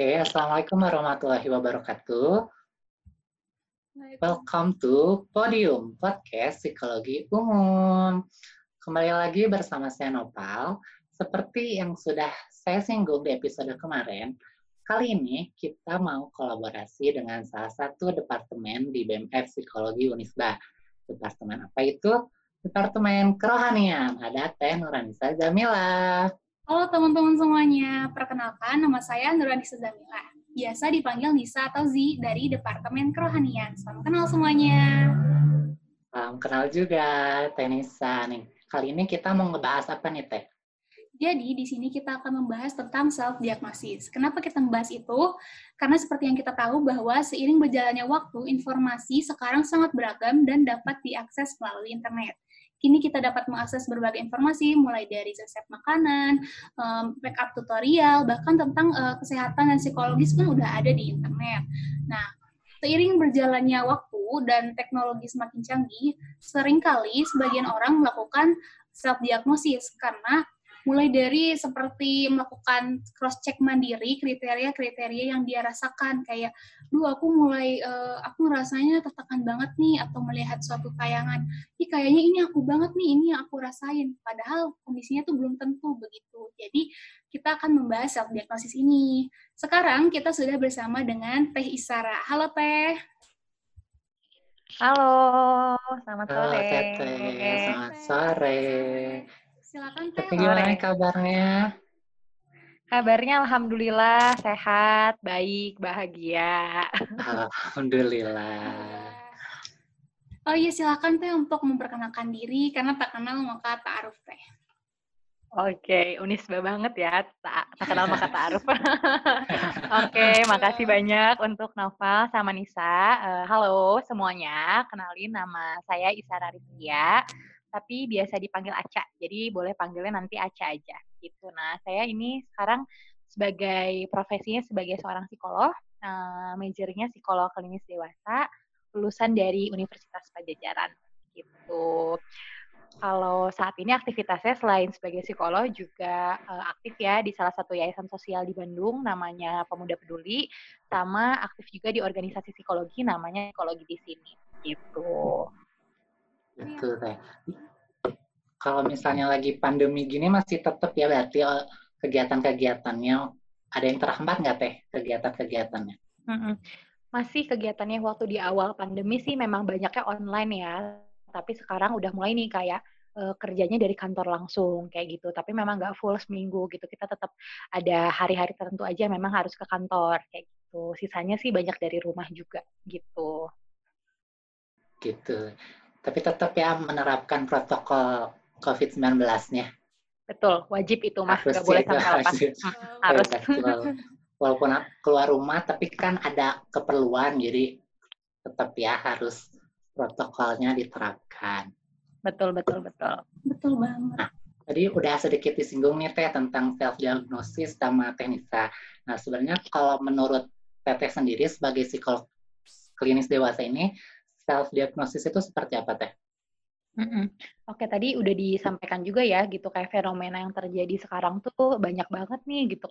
Oke, Assalamualaikum warahmatullahi wabarakatuh. Welcome to Podium, Podcast Psikologi Umum. Kembali lagi bersama saya Nopal. Seperti yang sudah saya singgung di episode kemarin, kali ini kita mau kolaborasi dengan salah satu departemen di BMF Psikologi Unisba. Departemen apa itu? Departemen Kerohanian. Ada Teh Nuranisa Jamila. Halo teman-teman semuanya, perkenalkan nama saya Nuranisa Zamila. Biasa dipanggil Nisa atau Z dari Departemen Kerohanian. Salam kenal semuanya. Salam kenal juga, Teh Nisa. Nih, kali ini kita mau ngebahas apa nih, Teh? Jadi, di sini kita akan membahas tentang self-diagnosis. Kenapa kita membahas itu? Karena seperti yang kita tahu bahwa seiring berjalannya waktu, informasi sekarang sangat beragam dan dapat diakses melalui internet. Kini kita dapat mengakses berbagai informasi, mulai dari resep makanan, make-up tutorial, bahkan tentang uh, kesehatan dan psikologis pun udah ada di internet. Nah, seiring berjalannya waktu dan teknologi semakin canggih, sering kali sebagian orang melakukan self-diagnosis karena mulai dari seperti melakukan cross check mandiri kriteria-kriteria yang dia rasakan. Kayak duh aku mulai uh, aku ngerasanya tertekan banget nih atau melihat suatu tayangan. Ih kayaknya ini aku banget nih ini yang aku rasain. Padahal kondisinya tuh belum tentu begitu. Jadi kita akan membahas self diagnosis ini. Sekarang kita sudah bersama dengan Teh Isara. Halo Teh. Halo, selamat sore. Halo, Teteh. Selamat sore. Silakan Teh. Tapi gimana kabarnya? Kabarnya alhamdulillah sehat, baik, bahagia. Alhamdulillah. Oh iya silakan Teh untuk memperkenalkan diri karena tak kenal maka ta'aruf Teh. Oke, Unisba banget ya, tak, tak kenal maka ta'aruf. Oke, makasih banyak untuk Novel sama Nisa. Uh, halo semuanya, kenalin nama saya Isara Rizkia tapi biasa dipanggil Aca. Jadi boleh panggilnya nanti Aca aja gitu. Nah, saya ini sekarang sebagai profesinya sebagai seorang psikolog, uh, majornya psikolog klinis dewasa, lulusan dari Universitas Pajajaran gitu. Kalau saat ini aktivitasnya selain sebagai psikolog juga uh, aktif ya di salah satu yayasan sosial di Bandung namanya Pemuda Peduli, sama aktif juga di organisasi psikologi namanya Psikologi di sini gitu. Gitu teh. Kalau misalnya lagi pandemi gini masih tetap ya berarti eh, kegiatan-kegiatannya ada yang terhambat nggak teh kegiatan-kegiatannya? Mm-mm. Masih kegiatannya waktu di awal pandemi sih memang banyaknya online ya. Tapi sekarang udah mulai nih kayak uh, kerjanya dari kantor langsung kayak gitu. Tapi memang nggak full seminggu gitu. Kita tetap ada hari-hari tertentu aja memang harus ke kantor kayak gitu. Sisanya sih banyak dari rumah juga gitu. Gitu tapi tetap ya menerapkan protokol COVID-19-nya. Betul, wajib itu mas, nggak boleh sampai lepas. Harus. Walaupun keluar rumah, tapi kan ada keperluan, jadi tetap ya harus protokolnya diterapkan. Betul, betul, betul. Betul banget. Nah, tadi udah sedikit disinggung nih Teh tentang self-diagnosis sama teknisa. Nah, sebenarnya kalau menurut Teteh sendiri sebagai psikolog klinis dewasa ini, self diagnosis itu seperti apa teh? Mm-mm. Oke, tadi udah disampaikan juga ya, gitu kayak fenomena yang terjadi sekarang tuh banyak banget nih, gitu.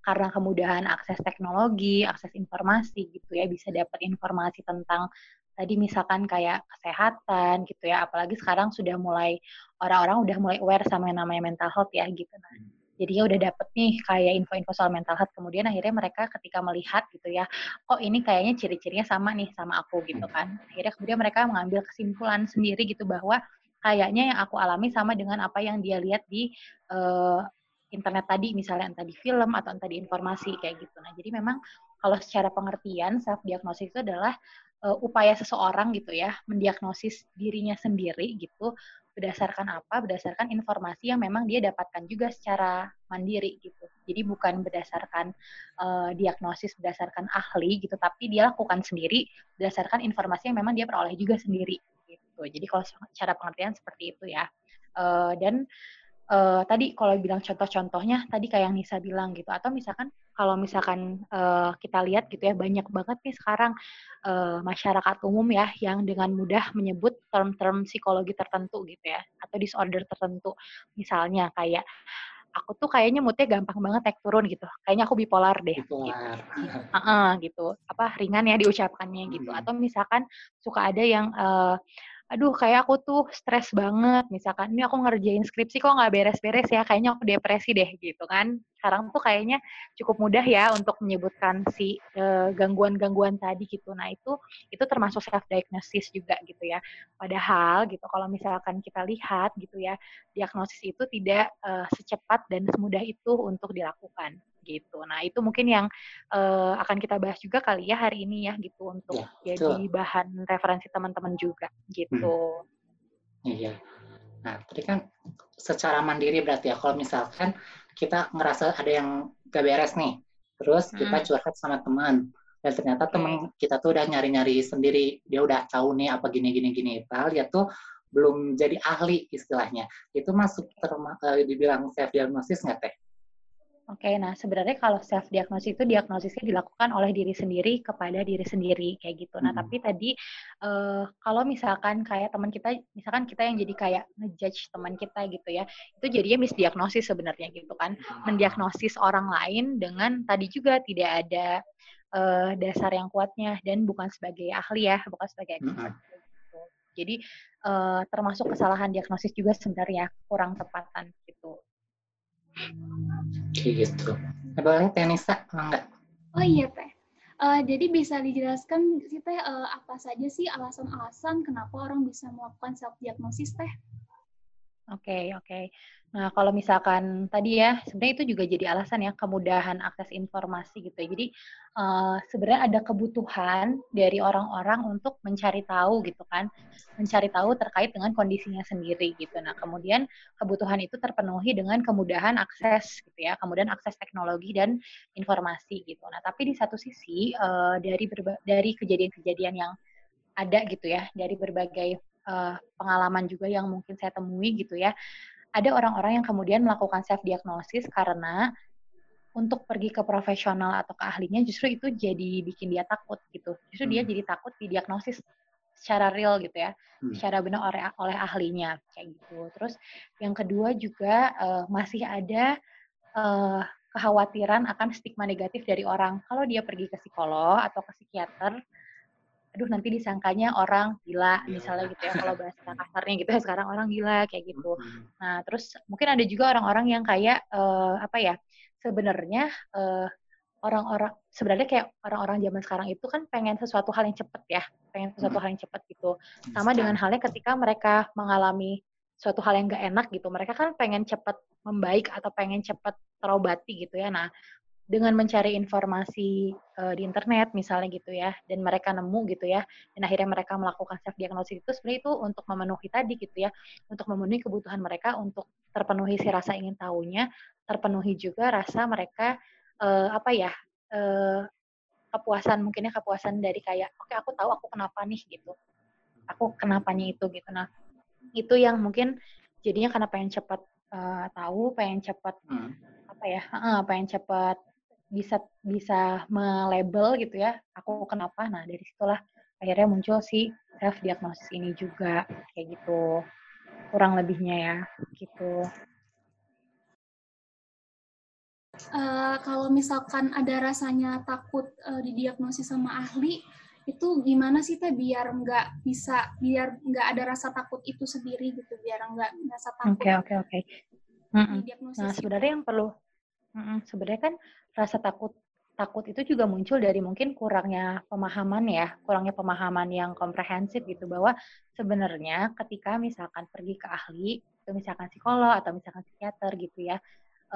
Karena kemudahan akses teknologi, akses informasi, gitu ya, bisa dapat informasi tentang tadi misalkan kayak kesehatan, gitu ya. Apalagi sekarang sudah mulai orang-orang udah mulai aware sama yang namanya mental health ya, gitu. Nah, jadinya udah dapet nih kayak info-info soal mental health. Kemudian akhirnya mereka ketika melihat gitu ya oh ini kayaknya ciri-cirinya sama nih sama aku gitu kan. Akhirnya kemudian mereka mengambil kesimpulan sendiri gitu bahwa kayaknya yang aku alami sama dengan apa yang dia lihat di uh, internet tadi. Misalnya entah di film atau entah di informasi kayak gitu. Nah jadi memang kalau secara pengertian self diagnosis itu adalah uh, upaya seseorang gitu ya mendiagnosis dirinya sendiri gitu berdasarkan apa? Berdasarkan informasi yang memang dia dapatkan juga secara mandiri gitu. Jadi bukan berdasarkan uh, diagnosis berdasarkan ahli gitu, tapi dia lakukan sendiri berdasarkan informasi yang memang dia peroleh juga sendiri gitu. Jadi kalau secara pengertian seperti itu ya. Uh, dan uh, tadi kalau bilang contoh-contohnya tadi kayak yang Nisa bilang gitu atau misalkan kalau misalkan uh, kita lihat gitu ya banyak banget nih sekarang uh, masyarakat umum ya yang dengan mudah menyebut term-term psikologi tertentu gitu ya atau disorder tertentu misalnya kayak aku tuh kayaknya moodnya gampang banget naik turun gitu. Kayaknya aku bipolar deh. Bipolar. Gitu. Uh -uh, gitu. Apa ringan ya diucapkannya gitu. Hmm. Atau misalkan suka ada yang uh, aduh kayak aku tuh stres banget. Misalkan ini aku ngerjain skripsi kok nggak beres-beres ya kayaknya aku depresi deh gitu kan. Sekarang tuh kayaknya cukup mudah ya untuk menyebutkan si gangguan-gangguan tadi gitu. Nah itu itu termasuk self diagnosis juga gitu ya. Padahal gitu kalau misalkan kita lihat gitu ya diagnosis itu tidak uh, secepat dan semudah itu untuk dilakukan gitu. Nah itu mungkin yang uh, akan kita bahas juga kali ya hari ini ya gitu untuk ya, jadi bahan referensi teman-teman juga gitu. Hmm. Iya. Nah tadi kan secara mandiri berarti ya kalau misalkan kita ngerasa ada yang gak beres nih, terus kita hmm. curhat sama teman dan ternyata teman kita tuh udah nyari-nyari sendiri, dia udah tahu nih apa gini gini gini. Padahal dia tuh belum jadi ahli istilahnya. Itu masuk terma, uh, dibilang self diagnosis nggak teh? Oke, nah sebenarnya kalau self diagnosis itu diagnosisnya dilakukan oleh diri sendiri kepada diri sendiri kayak gitu. Nah, hmm. tapi tadi uh, kalau misalkan kayak teman kita, misalkan kita yang jadi kayak ngejudge teman kita gitu ya, itu jadinya misdiagnosis sebenarnya gitu kan, mendiagnosis orang lain dengan tadi juga tidak ada uh, dasar yang kuatnya dan bukan sebagai ahli ya, bukan sebagai expert. Hmm. Gitu. Jadi uh, termasuk kesalahan diagnosis juga sebenarnya kurang tepatan gitu. Gitu. Boleh Teh Nisa, enggak? Oh iya Teh. Uh, jadi bisa dijelaskan sih Teh uh, apa saja sih alasan-alasan kenapa orang bisa melakukan self diagnosis Teh? Oke, okay, oke. Okay. Nah, kalau misalkan tadi ya, sebenarnya itu juga jadi alasan ya, kemudahan akses informasi gitu ya. Jadi, uh, sebenarnya ada kebutuhan dari orang-orang untuk mencari tahu gitu kan, mencari tahu terkait dengan kondisinya sendiri gitu. Nah, kemudian kebutuhan itu terpenuhi dengan kemudahan akses gitu ya, kemudian akses teknologi dan informasi gitu. Nah, tapi di satu sisi, uh, dari dari kejadian-kejadian yang ada gitu ya, dari berbagai uh, pengalaman juga yang mungkin saya temui gitu ya. Ada orang-orang yang kemudian melakukan self diagnosis karena untuk pergi ke profesional atau ke ahlinya justru itu jadi bikin dia takut gitu. Justru hmm. dia jadi takut didiagnosis secara real gitu ya, hmm. secara benar oleh oleh ahlinya kayak gitu. Terus yang kedua juga uh, masih ada uh, kekhawatiran akan stigma negatif dari orang. Kalau dia pergi ke psikolog atau ke psikiater, aduh nanti disangkanya orang gila iya. misalnya gitu ya kalau bahasa kasarnya gitu ya sekarang orang gila kayak gitu. Nah terus mungkin ada juga orang-orang yang kayak uh, apa ya sebenarnya uh, orang-orang sebenarnya kayak orang-orang zaman sekarang itu kan pengen sesuatu hal yang cepet ya pengen sesuatu hal yang cepet gitu. Sama dengan halnya ketika mereka mengalami suatu hal yang gak enak gitu mereka kan pengen cepet membaik atau pengen cepet terobati gitu ya. Nah dengan mencari informasi uh, di internet misalnya gitu ya dan mereka nemu gitu ya dan akhirnya mereka melakukan self diagnosis itu sebenarnya itu untuk memenuhi tadi gitu ya untuk memenuhi kebutuhan mereka untuk terpenuhi si rasa ingin tahunya terpenuhi juga rasa mereka uh, apa ya uh, kepuasan mungkinnya kepuasan dari kayak oke okay, aku tahu aku kenapa nih gitu aku kenapanya itu gitu nah itu yang mungkin jadinya karena pengen cepat uh, tahu pengen cepat hmm. apa ya uh, pengen cepat bisa bisa melabel gitu ya aku kenapa. Nah dari situlah akhirnya muncul si self diagnosis ini juga kayak gitu. Kurang lebihnya ya gitu. Uh, kalau misalkan ada rasanya takut uh, didiagnosis sama ahli itu gimana sih teh? Biar nggak bisa biar nggak ada rasa takut itu sendiri gitu biar nggak rasa takut oke oke oke. nah sebenarnya yang perlu Sebenarnya kan rasa takut takut itu juga muncul dari mungkin kurangnya pemahaman ya, kurangnya pemahaman yang komprehensif gitu bahwa sebenarnya ketika misalkan pergi ke ahli, itu misalkan psikolog atau misalkan psikiater gitu ya,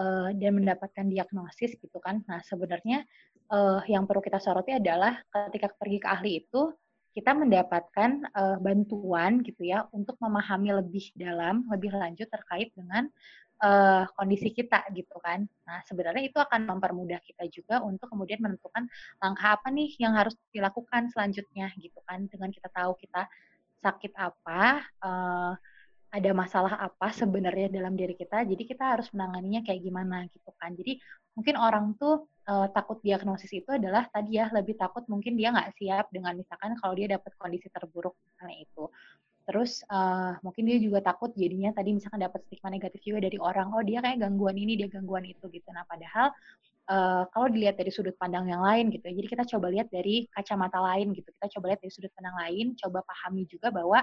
uh, dan mendapatkan diagnosis gitu kan. Nah sebenarnya uh, yang perlu kita soroti adalah ketika pergi ke ahli itu kita mendapatkan uh, bantuan gitu ya untuk memahami lebih dalam, lebih lanjut terkait dengan uh, kondisi kita gitu kan. Nah, sebenarnya itu akan mempermudah kita juga untuk kemudian menentukan langkah apa nih yang harus dilakukan selanjutnya gitu kan. Dengan kita tahu kita sakit apa, uh, ada masalah apa sebenarnya dalam diri kita, jadi kita harus menanganinya kayak gimana gitu kan. Jadi mungkin orang tuh uh, takut diagnosis itu adalah tadi ya lebih takut mungkin dia nggak siap dengan misalkan kalau dia dapat kondisi terburuk misalnya itu Terus uh, mungkin dia juga takut jadinya tadi misalkan dapat stigma negatif juga dari orang, oh dia kayak gangguan ini, dia gangguan itu gitu. Nah padahal uh, kalau dilihat dari sudut pandang yang lain gitu, ya, jadi kita coba lihat dari kacamata lain gitu, kita coba lihat dari sudut pandang lain, coba pahami juga bahwa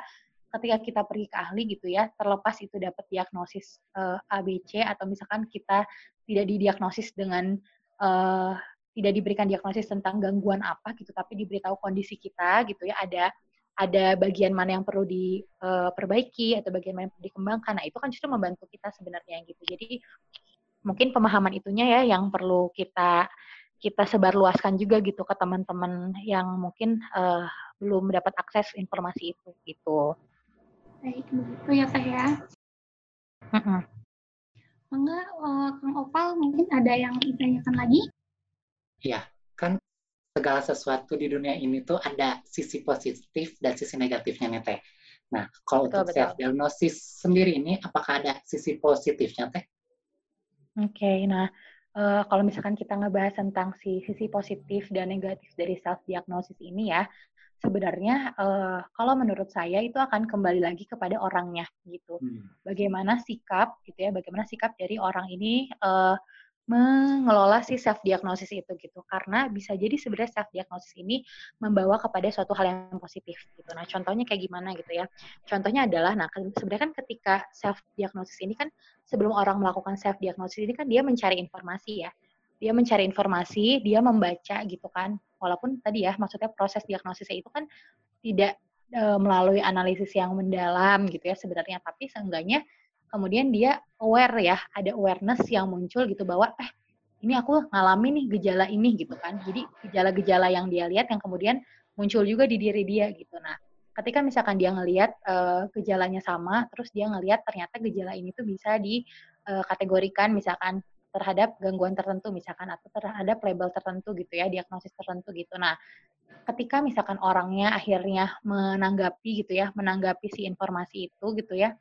ketika kita pergi ke ahli gitu ya, terlepas itu dapat diagnosis uh, ABC atau misalkan kita tidak didiagnosis dengan uh, tidak diberikan diagnosis tentang gangguan apa gitu, tapi diberitahu kondisi kita gitu ya, ada ada bagian mana yang perlu diperbaiki atau bagian mana yang perlu dikembangkan. Nah, itu kan justru membantu kita sebenarnya gitu. Jadi mungkin pemahaman itunya ya yang perlu kita kita sebarluaskan juga gitu ke teman-teman yang mungkin uh, belum mendapat akses informasi itu gitu. Baik, begitu ya Teh ya. Mm Enggak, uh, Kang Opal mungkin ada yang ditanyakan lagi? Iya, kan segala sesuatu di dunia ini tuh ada sisi positif dan sisi negatifnya nih Teh. Nah, kalau betul, untuk self diagnosis sendiri ini apakah ada sisi positifnya Teh? Oke, okay, nah uh, kalau misalkan kita ngebahas tentang si sisi positif dan negatif dari self diagnosis ini ya, sebenarnya uh, kalau menurut saya itu akan kembali lagi kepada orangnya gitu. Hmm. Bagaimana sikap gitu ya, bagaimana sikap dari orang ini uh, mengelola si self diagnosis itu gitu. Karena bisa jadi sebenarnya self diagnosis ini membawa kepada suatu hal yang positif gitu. Nah contohnya kayak gimana gitu ya. Contohnya adalah nah kan sebenarnya kan ketika self diagnosis ini kan sebelum orang melakukan self diagnosis ini kan dia mencari informasi ya. Dia mencari informasi dia membaca gitu kan. Walaupun tadi ya maksudnya proses diagnosisnya itu kan tidak e, melalui analisis yang mendalam gitu ya sebenarnya. Tapi seenggaknya kemudian dia aware ya, ada awareness yang muncul gitu bahwa eh ini aku ngalami nih gejala ini gitu kan. Jadi gejala-gejala yang dia lihat yang kemudian muncul juga di diri dia gitu. Nah, ketika misalkan dia ngelihat uh, gejalanya sama, terus dia ngelihat ternyata gejala ini tuh bisa dikategorikan uh, misalkan terhadap gangguan tertentu misalkan atau terhadap label tertentu gitu ya, diagnosis tertentu gitu. Nah, ketika misalkan orangnya akhirnya menanggapi gitu ya, menanggapi si informasi itu gitu ya,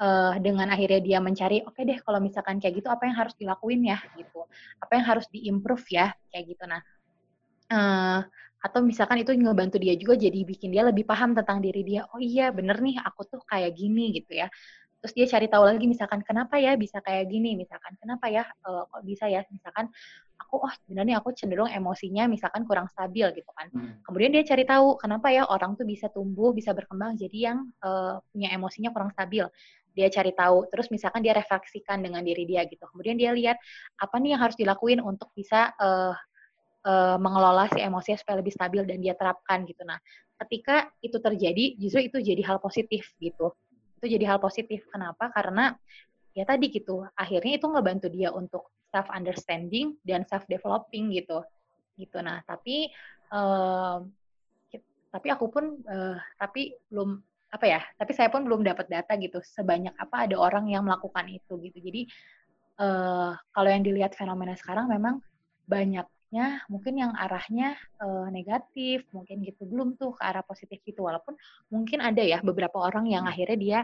uh, dengan akhirnya dia mencari oke okay deh kalau misalkan kayak gitu apa yang harus dilakuin ya? Gitu. Apa yang harus diimprove ya? Kayak gitu. Nah uh, atau misalkan itu ngebantu dia juga jadi bikin dia lebih paham tentang diri dia oh iya bener nih aku tuh kayak gini gitu ya. Terus dia cari tahu lagi misalkan kenapa ya bisa kayak gini? Misalkan kenapa ya uh, kok bisa ya? Misalkan aku oh sebenarnya aku cenderung emosinya misalkan kurang stabil gitu kan. Hmm. kemudian dia cari tahu kenapa ya orang tuh bisa tumbuh bisa berkembang jadi yang uh, punya emosinya kurang stabil dia cari tahu. Terus misalkan dia refleksikan dengan diri dia gitu. Kemudian dia lihat apa nih yang harus dilakuin untuk bisa uh, uh, mengelola si emosinya supaya lebih stabil dan dia terapkan gitu. Nah ketika itu terjadi justru itu jadi hal positif gitu. Itu jadi hal positif. Kenapa? Karena ya tadi gitu akhirnya itu ngebantu dia untuk self understanding dan self developing gitu. Gitu. Nah tapi uh, tapi aku pun uh, tapi belum apa ya tapi saya pun belum dapat data gitu sebanyak apa ada orang yang melakukan itu gitu. Jadi uh, kalau yang dilihat fenomena sekarang memang banyaknya mungkin yang arahnya uh, negatif mungkin gitu belum tuh ke arah positif gitu. Walaupun mungkin ada ya beberapa orang yang akhirnya dia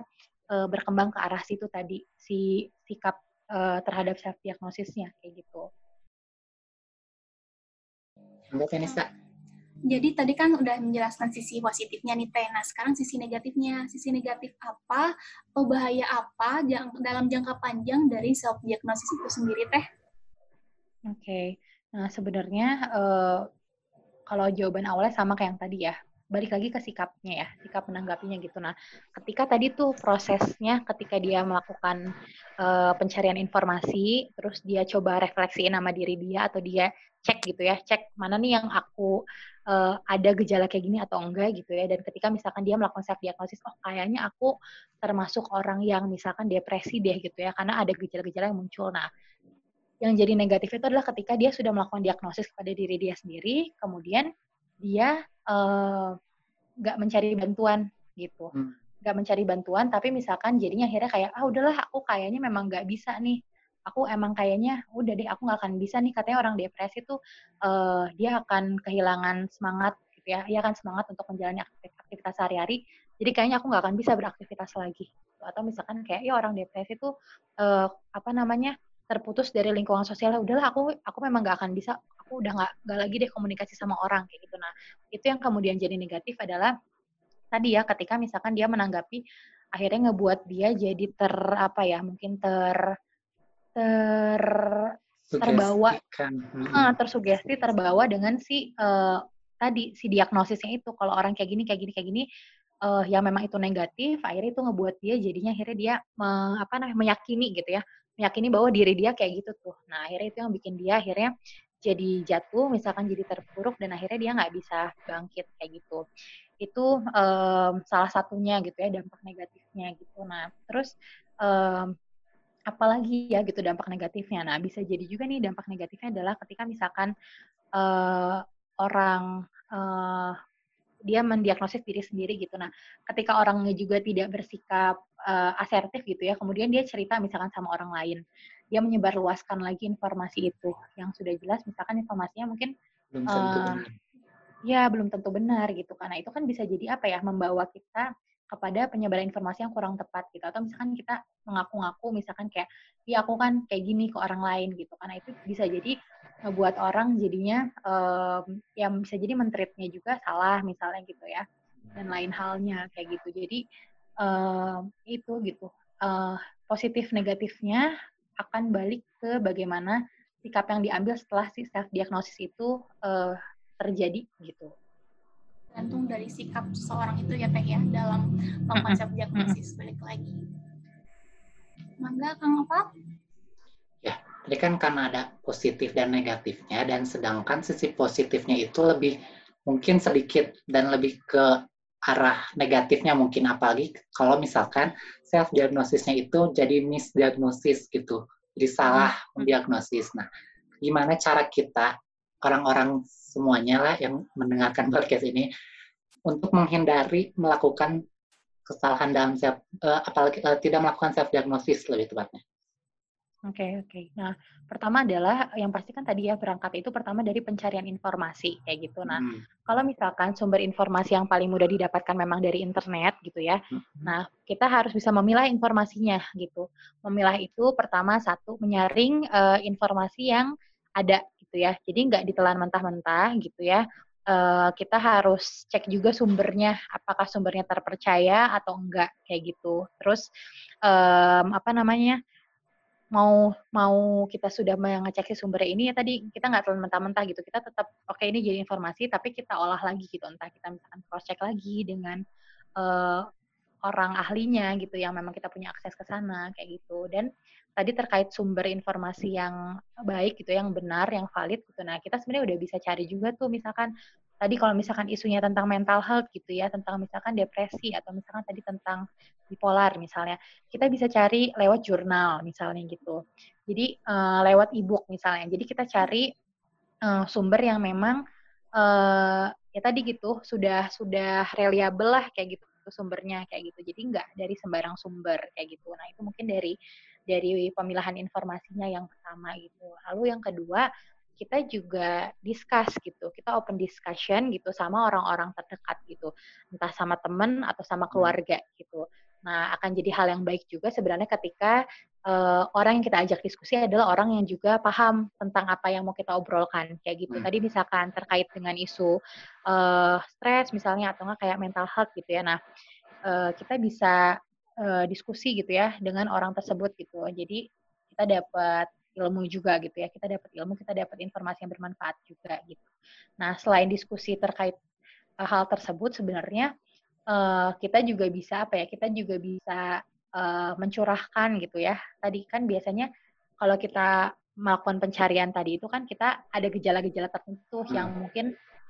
uh, berkembang ke arah situ tadi si sikap uh, terhadap self diagnosisnya kayak gitu. Mbak Vanessa, jadi tadi kan udah menjelaskan sisi positifnya nih Teh. Nah, sekarang sisi negatifnya. Sisi negatif apa atau bahaya apa dalam jangka panjang dari self diagnosis itu sendiri Teh? Oke. Okay. Nah, sebenarnya uh, kalau jawaban awalnya sama kayak yang tadi ya. Balik lagi ke sikapnya ya, sikap menanggapinya gitu. Nah, ketika tadi tuh prosesnya ketika dia melakukan uh, pencarian informasi, terus dia coba refleksiin nama diri dia atau dia cek gitu ya, cek mana nih yang aku uh, ada gejala kayak gini atau enggak gitu ya. Dan ketika misalkan dia melakukan self diagnosis, oh kayaknya aku termasuk orang yang misalkan depresi deh gitu ya, karena ada gejala-gejala yang muncul. Nah, yang jadi negatif itu adalah ketika dia sudah melakukan diagnosis kepada diri dia sendiri, kemudian dia uh, mencari bantuan gitu. Hmm. Gak mencari bantuan, tapi misalkan jadinya akhirnya kayak, ah udahlah aku kayaknya memang gak bisa nih aku emang kayaknya udah deh aku nggak akan bisa nih katanya orang depresi tuh uh, dia akan kehilangan semangat gitu ya dia akan semangat untuk menjalani aktivitas sehari-hari. Jadi kayaknya aku nggak akan bisa beraktivitas lagi. Atau misalkan kayak ya orang depresi tuh uh, apa namanya terputus dari lingkungan sosial udahlah aku aku memang nggak akan bisa aku udah nggak nggak lagi deh komunikasi sama orang kayak gitu. Nah itu yang kemudian jadi negatif adalah tadi ya ketika misalkan dia menanggapi akhirnya ngebuat dia jadi ter apa ya mungkin ter ter terbawa. uh, tersugesti terbawa dengan si uh, tadi si diagnosisnya itu. Kalau orang kayak gini kayak gini kayak gini uh, yang memang itu negatif akhirnya itu ngebuat dia jadinya akhirnya dia me, apa namanya meyakini gitu ya. Meyakini bahwa diri dia kayak gitu tuh. Nah akhirnya itu yang bikin dia akhirnya jadi jatuh misalkan jadi terpuruk dan akhirnya dia nggak bisa bangkit kayak gitu. Itu um, salah satunya gitu ya dampak negatifnya gitu. Nah terus um, apalagi ya gitu dampak negatifnya nah bisa jadi juga nih dampak negatifnya adalah ketika misalkan uh, orang uh, dia mendiagnosis diri sendiri gitu. Nah, ketika orangnya juga tidak bersikap uh, asertif gitu ya, kemudian dia cerita misalkan sama orang lain, dia menyebarluaskan lagi informasi itu yang sudah jelas, misalkan informasinya mungkin belum tentu uh, ya belum tentu benar gitu. Karena itu kan bisa jadi apa ya, membawa kita kepada penyebaran informasi yang kurang tepat gitu. Atau misalkan kita mengaku-ngaku misalkan kayak ya aku kan kayak gini ke orang lain gitu. Karena itu bisa jadi ngebuat orang jadinya um, yang bisa jadi mentreatnya juga salah misalnya gitu ya. Dan lain halnya kayak gitu. Jadi um, itu gitu. Uh, positif negatifnya akan balik ke bagaimana sikap yang diambil setelah si self diagnosis itu uh, terjadi gitu tergantung dari sikap seseorang itu ya teh ya dalam konsep diagnosis balik lagi. Mangga kang apa ini kan karena ada positif dan negatifnya, dan sedangkan sisi positifnya itu lebih mungkin sedikit dan lebih ke arah negatifnya mungkin apalagi kalau misalkan self diagnosisnya itu jadi misdiagnosis gitu jadi salah mendiagnosis nah gimana cara kita orang-orang semuanya lah yang mendengarkan podcast ini untuk menghindari melakukan kesalahan dalam self uh, apalagi uh, tidak melakukan self diagnosis lebih tepatnya Oke okay, oke. Okay. Nah, pertama adalah yang pasti kan tadi ya berangkat itu pertama dari pencarian informasi kayak gitu. Nah, hmm. kalau misalkan sumber informasi yang paling mudah didapatkan memang dari internet gitu ya. Hmm. Nah, kita harus bisa memilah informasinya gitu. Memilah itu pertama satu menyaring uh, informasi yang ada gitu ya. Jadi nggak ditelan mentah-mentah gitu ya. Uh, kita harus cek juga sumbernya, apakah sumbernya terpercaya atau enggak kayak gitu. Terus um, apa namanya? mau mau kita sudah mengecek si sumbernya ini ya tadi kita nggak terlalu mentah-mentah gitu kita tetap oke okay, ini jadi informasi tapi kita olah lagi gitu entah kita misalkan cross check lagi dengan uh, orang ahlinya gitu yang memang kita punya akses ke sana kayak gitu dan tadi terkait sumber informasi yang baik gitu yang benar yang valid gitu nah kita sebenarnya udah bisa cari juga tuh misalkan tadi kalau misalkan isunya tentang mental health gitu ya, tentang misalkan depresi atau misalkan tadi tentang bipolar misalnya, kita bisa cari lewat jurnal misalnya gitu. Jadi uh, lewat e-book misalnya. Jadi kita cari uh, sumber yang memang uh, ya tadi gitu sudah sudah reliable lah kayak gitu sumbernya kayak gitu. Jadi nggak dari sembarang sumber kayak gitu. Nah itu mungkin dari dari pemilahan informasinya yang pertama gitu. Lalu yang kedua kita juga discuss gitu, kita open discussion gitu sama orang-orang terdekat gitu, entah sama temen atau sama hmm. keluarga gitu. Nah, akan jadi hal yang baik juga sebenarnya ketika uh, orang yang kita ajak diskusi adalah orang yang juga paham tentang apa yang mau kita obrolkan kayak gitu. Hmm. Tadi misalkan terkait dengan isu uh, stres misalnya atau enggak kayak mental health gitu ya. Nah, uh, kita bisa uh, diskusi gitu ya dengan orang tersebut gitu. Jadi kita dapat ilmu juga gitu ya. Kita dapat ilmu, kita dapat informasi yang bermanfaat juga gitu. Nah, selain diskusi terkait uh, hal tersebut sebenarnya uh, kita juga bisa apa ya? Kita juga bisa uh, mencurahkan gitu ya. Tadi kan biasanya kalau kita melakukan pencarian tadi itu kan kita ada gejala-gejala tertentu yang hmm. mungkin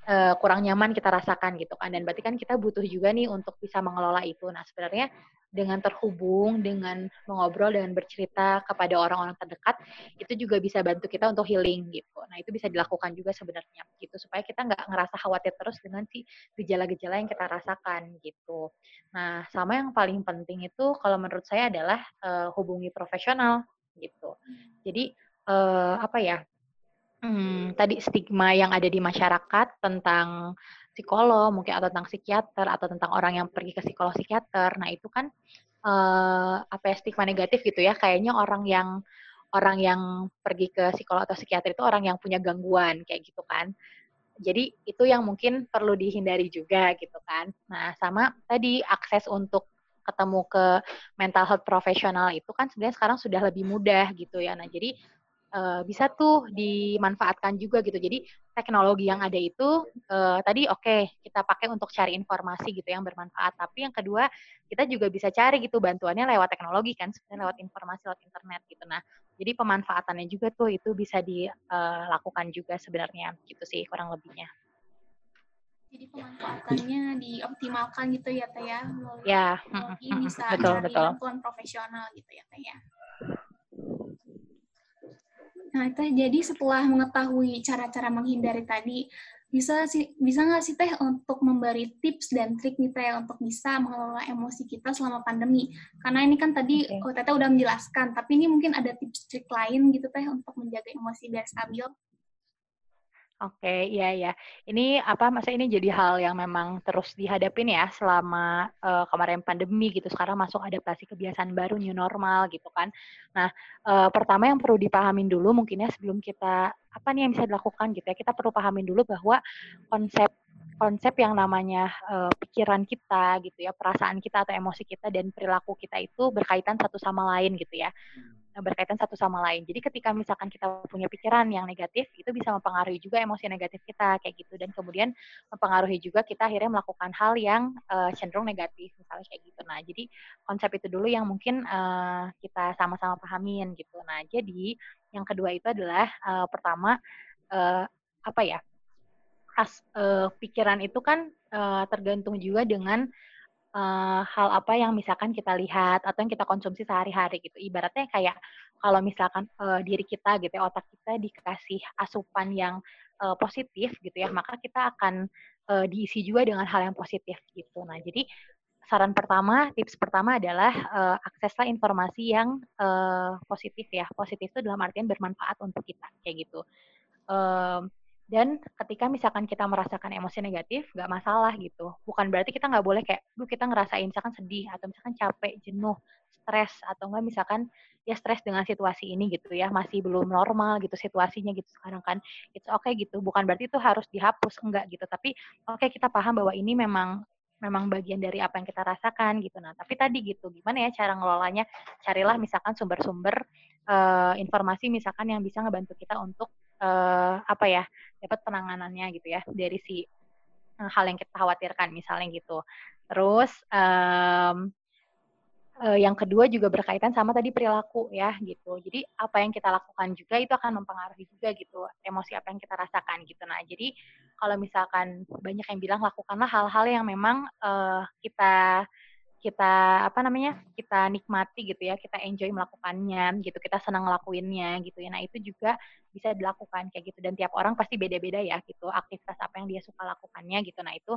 uh, kurang nyaman kita rasakan gitu kan dan berarti kan kita butuh juga nih untuk bisa mengelola itu. Nah, sebenarnya dengan terhubung, dengan mengobrol, dengan bercerita kepada orang-orang terdekat, itu juga bisa bantu kita untuk healing gitu. Nah itu bisa dilakukan juga sebenarnya gitu supaya kita nggak ngerasa khawatir terus dengan si gejala-gejala yang kita rasakan gitu. Nah sama yang paling penting itu kalau menurut saya adalah uh, hubungi profesional gitu. Jadi uh, apa ya? Hmm, tadi stigma yang ada di masyarakat tentang psikolog mungkin atau tentang psikiater atau tentang orang yang pergi ke psikolog psikiater nah itu kan uh, apa ya stigma negatif gitu ya kayaknya orang yang orang yang pergi ke psikolog atau psikiater itu orang yang punya gangguan kayak gitu kan Jadi itu yang mungkin perlu dihindari juga gitu kan. Nah, sama tadi akses untuk ketemu ke mental health profesional itu kan sebenarnya sekarang sudah lebih mudah gitu ya. Nah, jadi uh, bisa tuh dimanfaatkan juga gitu. Jadi teknologi yang ada itu uh, tadi oke okay, kita pakai untuk cari informasi gitu yang bermanfaat. Tapi yang kedua kita juga bisa cari gitu bantuannya lewat teknologi kan, sebenarnya lewat informasi lewat internet gitu. Nah jadi pemanfaatannya juga tuh itu bisa dilakukan juga sebenarnya gitu sih kurang lebihnya. Jadi pemanfaatannya dioptimalkan gitu ya Teh ya. Ya, teknologi bisa betul, cari betul. bantuan profesional gitu ya Teh ya. Nah, Teh, jadi setelah mengetahui cara-cara menghindari tadi, bisa sih bisa nggak sih Teh untuk memberi tips dan trik nih Teh untuk bisa mengelola emosi kita selama pandemi? Karena ini kan tadi okay. oh, Teteh udah menjelaskan, tapi ini mungkin ada tips trik lain gitu Teh untuk menjaga emosi biar stabil. Oke, iya ya. Ini apa masa ini jadi hal yang memang terus dihadapin ya selama uh, kemarin pandemi gitu. Sekarang masuk adaptasi kebiasaan baru new normal gitu kan. Nah, uh, pertama yang perlu dipahamin dulu mungkin ya sebelum kita apa nih yang bisa dilakukan gitu ya. Kita perlu pahamin dulu bahwa konsep konsep yang namanya uh, pikiran kita gitu ya, perasaan kita atau emosi kita dan perilaku kita itu berkaitan satu sama lain gitu ya. Berkaitan satu sama lain. Jadi ketika misalkan kita punya pikiran yang negatif, itu bisa mempengaruhi juga emosi negatif kita kayak gitu dan kemudian mempengaruhi juga kita akhirnya melakukan hal yang uh, cenderung negatif misalnya kayak gitu. Nah, jadi konsep itu dulu yang mungkin uh, kita sama-sama pahamin gitu. Nah, jadi yang kedua itu adalah uh, pertama uh, apa ya? As, uh, pikiran itu kan uh, tergantung juga dengan uh, hal apa yang misalkan kita lihat atau yang kita konsumsi sehari-hari gitu. Ibaratnya kayak kalau misalkan uh, diri kita gitu ya, otak kita dikasih asupan yang uh, positif gitu ya, maka kita akan uh, diisi juga dengan hal yang positif gitu. Nah, jadi saran pertama, tips pertama adalah uh, akseslah informasi yang uh, positif ya. Positif itu dalam artian bermanfaat untuk kita kayak gitu. Um, dan ketika misalkan kita merasakan emosi negatif, nggak masalah gitu. Bukan berarti kita nggak boleh kayak, duh kita ngerasain misalkan sedih, atau misalkan capek, jenuh, stres, atau enggak misalkan ya stres dengan situasi ini gitu ya, masih belum normal gitu situasinya gitu sekarang kan. It's okay gitu, bukan berarti itu harus dihapus, enggak gitu. Tapi oke okay, kita paham bahwa ini memang memang bagian dari apa yang kita rasakan gitu. Nah, tapi tadi gitu, gimana ya cara ngelolanya? Carilah misalkan sumber-sumber uh, informasi misalkan yang bisa ngebantu kita untuk uh, apa ya dapat penanganannya gitu ya dari si uh, hal yang kita khawatirkan misalnya gitu. Terus um, uh, yang kedua juga berkaitan sama tadi perilaku ya gitu. Jadi apa yang kita lakukan juga itu akan mempengaruhi juga gitu emosi apa yang kita rasakan gitu. Nah jadi kalau misalkan banyak yang bilang lakukanlah hal-hal yang memang uh, kita kita apa namanya kita nikmati gitu ya kita enjoy melakukannya gitu kita senang ngelakuinnya gitu ya. Nah itu juga bisa dilakukan kayak gitu. Dan tiap orang pasti beda-beda ya gitu aktivitas apa yang dia suka lakukannya gitu. Nah itu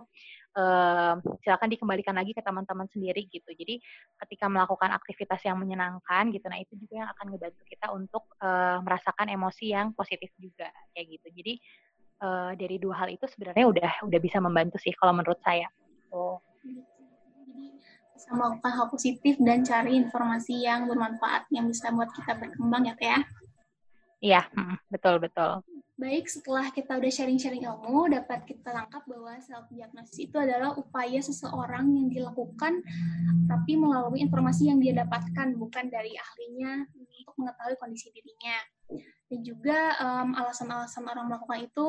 eh, silakan dikembalikan lagi ke teman-teman sendiri gitu. Jadi ketika melakukan aktivitas yang menyenangkan gitu nah itu juga yang akan ngebantu kita untuk eh, merasakan emosi yang positif juga kayak gitu. Jadi eh, dari dua hal itu sebenarnya udah udah bisa membantu sih kalau menurut saya. Oh bisa melakukan hal positif dan cari informasi yang bermanfaat yang bisa buat kita berkembang ya Teh ya. Iya, betul betul. Baik, setelah kita udah sharing-sharing ilmu, dapat kita tangkap bahwa self diagnosis itu adalah upaya seseorang yang dilakukan tapi melalui informasi yang dia dapatkan bukan dari ahlinya untuk mengetahui kondisi dirinya. Dan juga um, alasan-alasan orang melakukan itu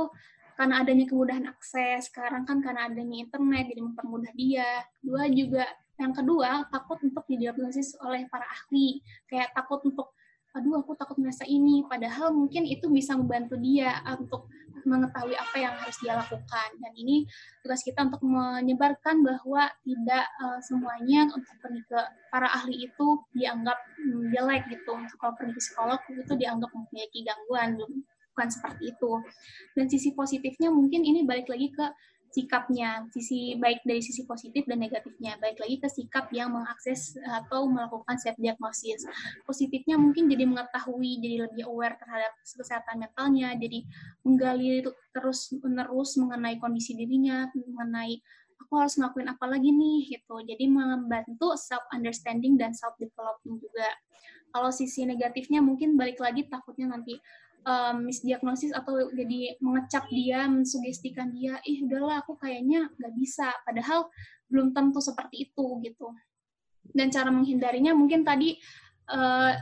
karena adanya kemudahan akses, sekarang kan karena adanya internet jadi mempermudah dia. Dua juga yang kedua, takut untuk didiagnosis oleh para ahli. Kayak takut untuk, aduh aku takut merasa ini. Padahal mungkin itu bisa membantu dia untuk mengetahui apa yang harus dia lakukan. Dan ini tugas kita untuk menyebarkan bahwa tidak uh, semuanya untuk pergi ke para ahli itu dianggap um, jelek gitu. Kalau pergi psikolog itu dianggap memiliki gangguan. Bukan seperti itu. Dan sisi positifnya mungkin ini balik lagi ke sikapnya, sisi baik dari sisi positif dan negatifnya. Baik lagi ke sikap yang mengakses atau melakukan self diagnosis. Positifnya mungkin jadi mengetahui, jadi lebih aware terhadap kesehatan mentalnya, jadi menggali terus menerus mengenai kondisi dirinya, mengenai aku harus ngelakuin apa lagi nih gitu. Jadi membantu self understanding dan self development juga. Kalau sisi negatifnya mungkin balik lagi takutnya nanti um, misdiagnosis atau jadi mengecap dia, mensugestikan dia, ih udahlah aku kayaknya nggak bisa, padahal belum tentu seperti itu gitu. Dan cara menghindarinya mungkin tadi uh,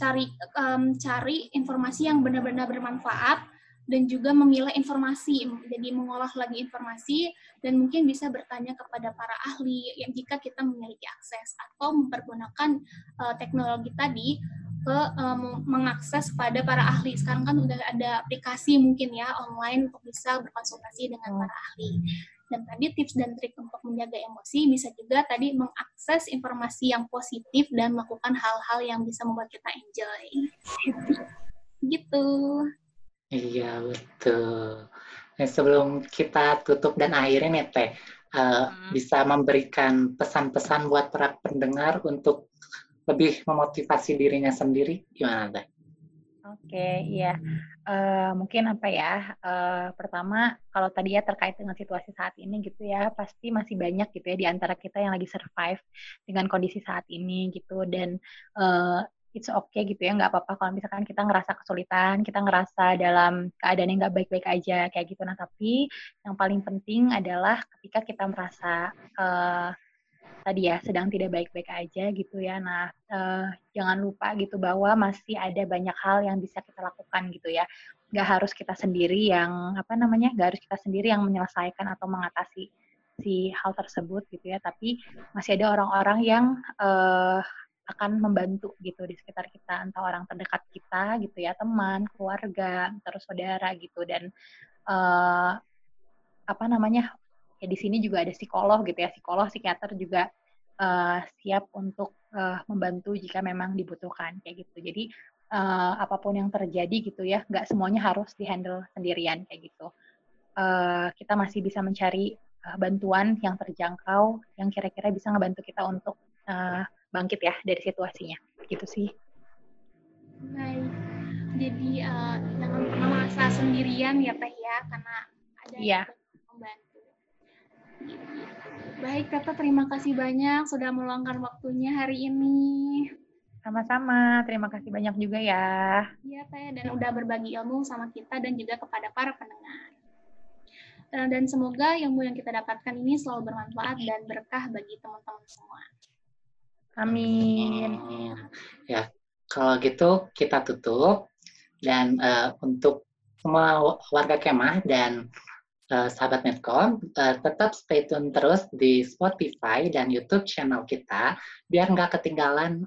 cari um, cari informasi yang benar-benar bermanfaat dan juga memilah informasi, jadi mengolah lagi informasi dan mungkin bisa bertanya kepada para ahli yang jika kita memiliki akses atau mempergunakan uh, teknologi tadi ke um, mengakses pada para ahli. Sekarang kan udah ada aplikasi mungkin ya online untuk bisa berkonsultasi dengan para ahli. Dan tadi tips dan trik untuk menjaga emosi bisa juga tadi mengakses informasi yang positif dan melakukan hal-hal yang bisa membuat kita enjoy. gitu. Iya betul. Nah, sebelum kita tutup dan akhirnya nih Teh, uh, hmm. bisa memberikan pesan-pesan buat para pendengar untuk lebih memotivasi dirinya sendiri, gimana Teh? Oke, iya. Uh, mungkin apa ya? Uh, pertama, kalau tadi ya terkait dengan situasi saat ini gitu ya, pasti masih banyak gitu ya di antara kita yang lagi survive dengan kondisi saat ini gitu dan uh, it's okay gitu ya nggak apa-apa kalau misalkan kita ngerasa kesulitan kita ngerasa dalam keadaan yang nggak baik-baik aja kayak gitu nah tapi yang paling penting adalah ketika kita merasa uh, tadi ya sedang tidak baik-baik aja gitu ya. Nah uh, jangan lupa gitu bahwa masih ada banyak hal yang bisa kita lakukan gitu ya. Nggak harus kita sendiri yang apa namanya nggak harus kita sendiri yang menyelesaikan atau mengatasi si hal tersebut gitu ya. Tapi masih ada orang-orang yang uh, akan membantu gitu di sekitar kita. Entah orang terdekat kita gitu ya teman keluarga terus saudara gitu. Dan uh, apa namanya ya di sini juga ada psikolog gitu ya. Psikolog psikiater juga uh, siap untuk uh, membantu jika memang dibutuhkan kayak gitu. Jadi uh, apa pun yang terjadi gitu ya nggak semuanya harus dihandle sendirian kayak gitu. Uh, kita masih bisa mencari uh, bantuan yang terjangkau yang kira-kira bisa ngebantu kita untuk uh, bangkit ya dari situasinya. Gitu sih. Baik. Jadi uh, jangan pernah merasa sendirian ya teh ya karena ada yeah. yang membantu baik teh terima kasih banyak sudah meluangkan waktunya hari ini sama-sama terima kasih banyak juga ya iya teh dan udah berbagi ilmu sama kita dan juga kepada para pendengar eh, dan semoga ilmu yang kita dapatkan ini selalu bermanfaat dan berkah bagi teman-teman semua. Amin. Ya, kalau gitu kita tutup dan uh, untuk semua warga kemah dan uh, sahabat Netcom uh, tetap stay tune terus di Spotify dan YouTube channel kita biar nggak ketinggalan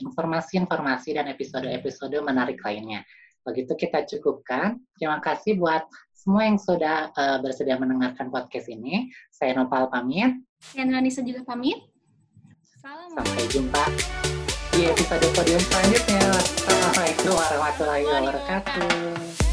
informasi-informasi uh, dan episode-episode menarik lainnya. Begitu kita cukupkan. Terima kasih buat semua yang sudah uh, bersedia mendengarkan podcast ini. Saya Nopal pamit. Saya Nanisa juga pamit. Sampai jumpa di episode podium selanjutnya. Assalamualaikum warahmatullahi wabarakatuh.